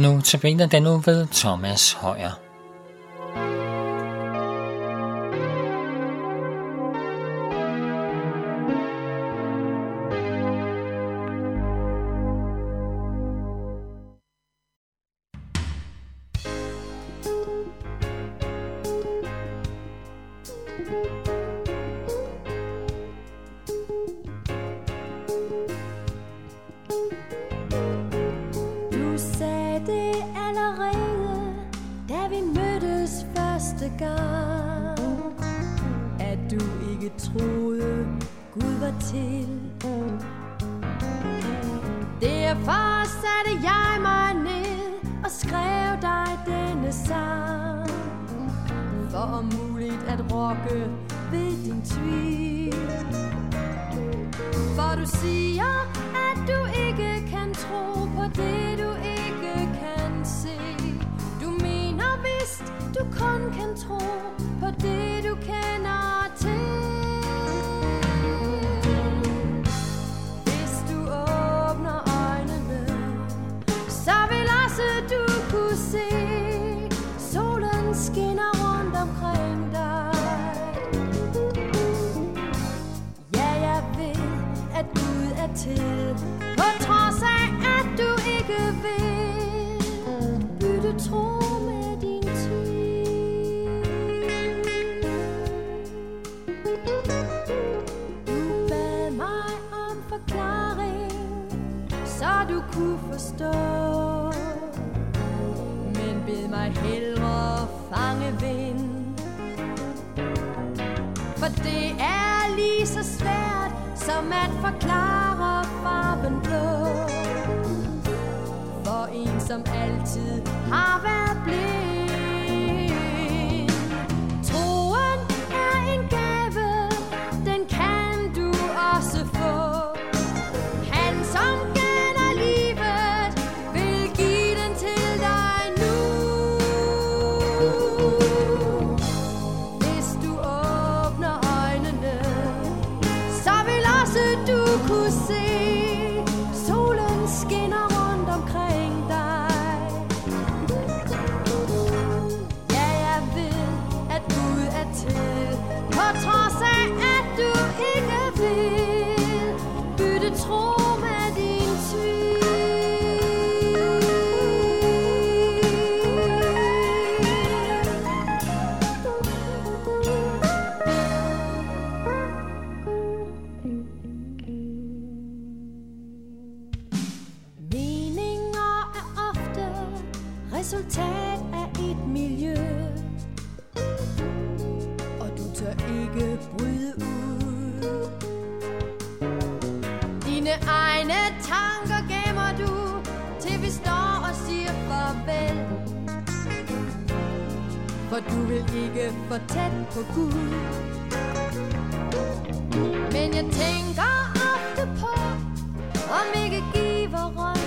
Nu tabiner den nu ved Thomas Højer. thank you gang At du ikke troede, Gud var til. Derfor satte jeg mig ned og skrev dig denne sang. For om muligt at rokke ved din tvivl. For du siger, at du ikke kan tro på det, du ikke mener du kun kan tro på det, du kender til. Hvis du åbner øjnene, så vil også du kunne se, solen skinner rundt omkring dig. Ja, jeg ved, at Gud er til På trods af, at du ikke vil Bytte tro at forklare farven blå For en som altid har For du vil ikke for tæt på Gud. Men jeg tænker ofte på Om ikke giveren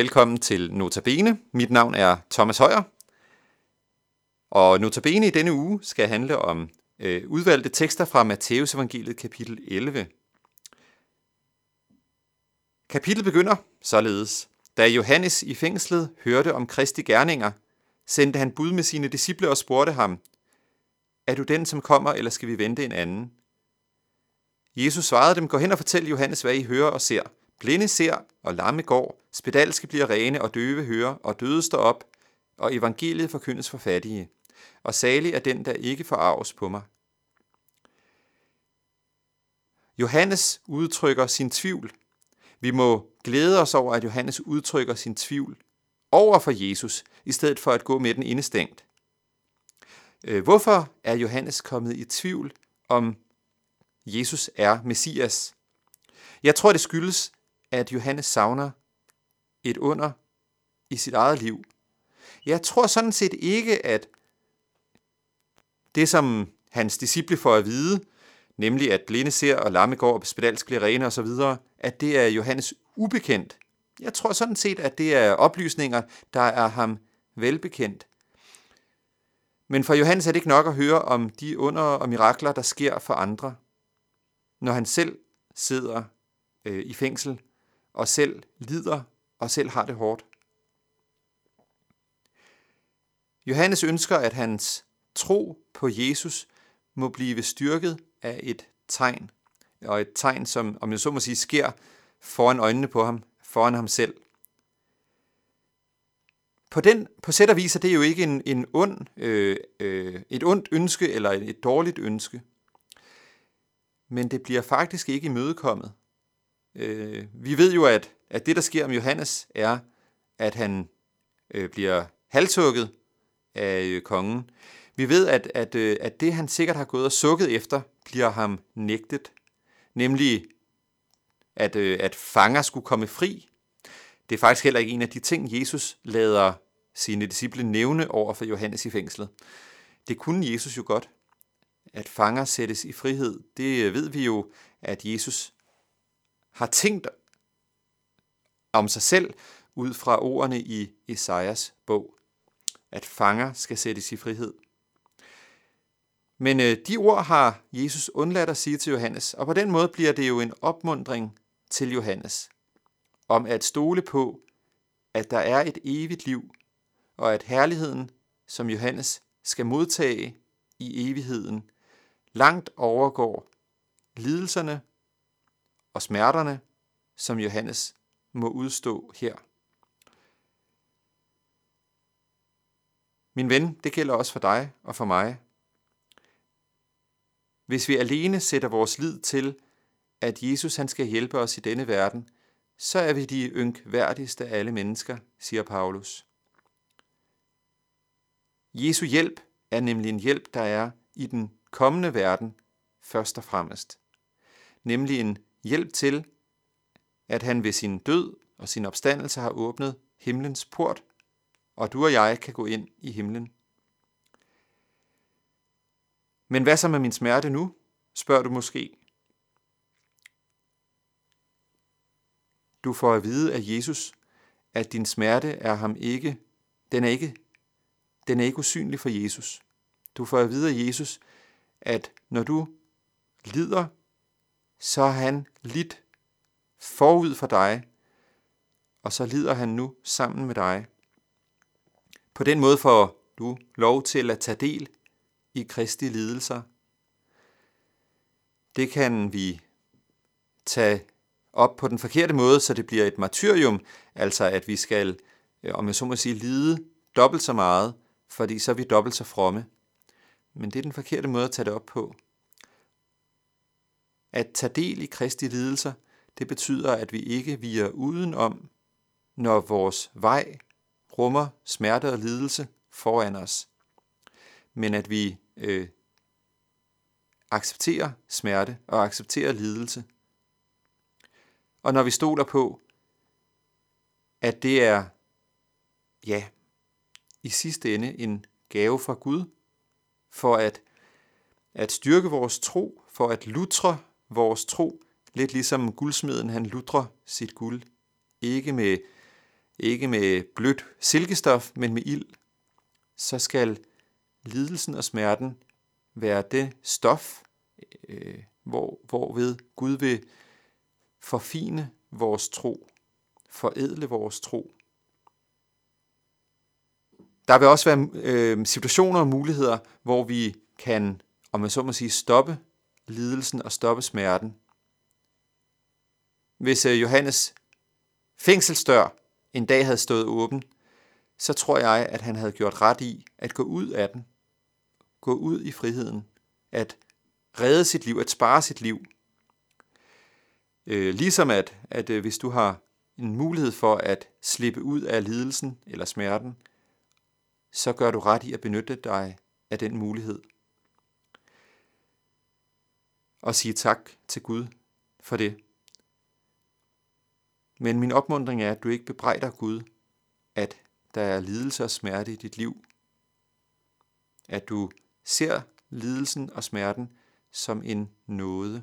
Velkommen til Notabene. Mit navn er Thomas Højer. Og Notabene i denne uge skal handle om øh, udvalgte tekster fra Matteus evangeliet kapitel 11. Kapitlet begynder således. Da Johannes i fængslet hørte om Kristi gerninger, sendte han bud med sine disciple og spurgte ham, Er du den, som kommer, eller skal vi vente en anden? Jesus svarede dem, gå hen og fortæl Johannes, hvad I hører og ser. Blinde ser, og lamme går, spedalske bliver rene, og døve hører, og døde står op, og evangeliet forkyndes for fattige. og salig er den, der ikke forarves på mig. Johannes udtrykker sin tvivl. Vi må glæde os over, at Johannes udtrykker sin tvivl over for Jesus, i stedet for at gå med den indestængt. Øh, hvorfor er Johannes kommet i tvivl om Jesus er Messias? Jeg tror, det skyldes, at Johannes savner et under i sit eget liv. Jeg tror sådan set ikke, at det, som hans disciple får at vide, nemlig at blinde ser og lamme går og spedalsk bliver rene osv., at det er Johannes ubekendt. Jeg tror sådan set, at det er oplysninger, der er ham velbekendt. Men for Johannes er det ikke nok at høre om de under og mirakler, der sker for andre, når han selv sidder øh, i fængsel og selv lider og selv har det hårdt. Johannes ønsker, at hans tro på Jesus må blive styrket af et tegn, og et tegn, som, om jeg så må sige, sker foran øjnene på ham, foran ham selv. På, den, på sæt og vis er det jo ikke en, en ond, øh, øh, et ondt ønske eller et dårligt ønske, men det bliver faktisk ikke imødekommet. Øh, vi ved jo, at, at det, der sker om Johannes, er, at han øh, bliver halshugget af øh, kongen. Vi ved, at, at, øh, at det, han sikkert har gået og sukket efter, bliver ham nægtet. Nemlig, at, øh, at fanger skulle komme fri. Det er faktisk heller ikke en af de ting, Jesus lader sine disciple nævne over for Johannes i fængslet. Det kunne Jesus jo godt. At fanger sættes i frihed, det øh, ved vi jo, at Jesus har tænkt om sig selv ud fra ordene i Esajas bog, at fanger skal sættes i frihed. Men øh, de ord har Jesus undladt at sige til Johannes, og på den måde bliver det jo en opmundring til Johannes om at stole på, at der er et evigt liv, og at herligheden, som Johannes skal modtage i evigheden, langt overgår lidelserne og smerterne, som Johannes må udstå her. Min ven, det gælder også for dig og for mig. Hvis vi alene sætter vores lid til, at Jesus han skal hjælpe os i denne verden, så er vi de ynkværdigste af alle mennesker, siger Paulus. Jesu hjælp er nemlig en hjælp, der er i den kommende verden først og fremmest. Nemlig en hjælp til, at han ved sin død og sin opstandelse har åbnet himlens port, og du og jeg kan gå ind i himlen. Men hvad så med min smerte nu, spørger du måske. Du får at vide af Jesus, at din smerte er ham ikke, den er ikke, den er ikke usynlig for Jesus. Du får at vide af Jesus, at når du lider, så har han lidt forud for dig, og så lider han nu sammen med dig. På den måde får du lov til at tage del i Kristi lidelser. Det kan vi tage op på den forkerte måde, så det bliver et martyrium, altså at vi skal, øh, om jeg så må sige, lide dobbelt så meget, fordi så er vi dobbelt så fromme. Men det er den forkerte måde at tage det op på. At tage del i Kristi lidelser, det betyder, at vi ikke viger udenom, når vores vej rummer smerte og lidelse foran os, men at vi øh, accepterer smerte og accepterer lidelse. Og når vi stoler på, at det er, ja, i sidste ende en gave fra Gud, for at, at styrke vores tro, for at lutre vores tro, lidt ligesom guldsmeden han lutrer sit guld, ikke med ikke med blødt silkestof, men med ild, så skal lidelsen og smerten være det stof, øh, hvor, hvorved Gud vil forfine vores tro, forædle vores tro. Der vil også være øh, situationer og muligheder, hvor vi kan, om man så må sige, stoppe lidelsen og stoppe smerten. Hvis øh, Johannes fængselsdør en dag havde stået åben, så tror jeg, at han havde gjort ret i at gå ud af den gå ud i friheden, at redde sit liv, at spare sit liv. Øh, ligesom at, at øh, hvis du har en mulighed for at slippe ud af lidelsen eller smerten, så gør du ret i at benytte dig af den mulighed. Og sige tak til Gud for det. Men min opmundring er, at du ikke bebrejder Gud, at der er lidelse og smerte i dit liv. At du ser lidelsen og smerten som en nåde.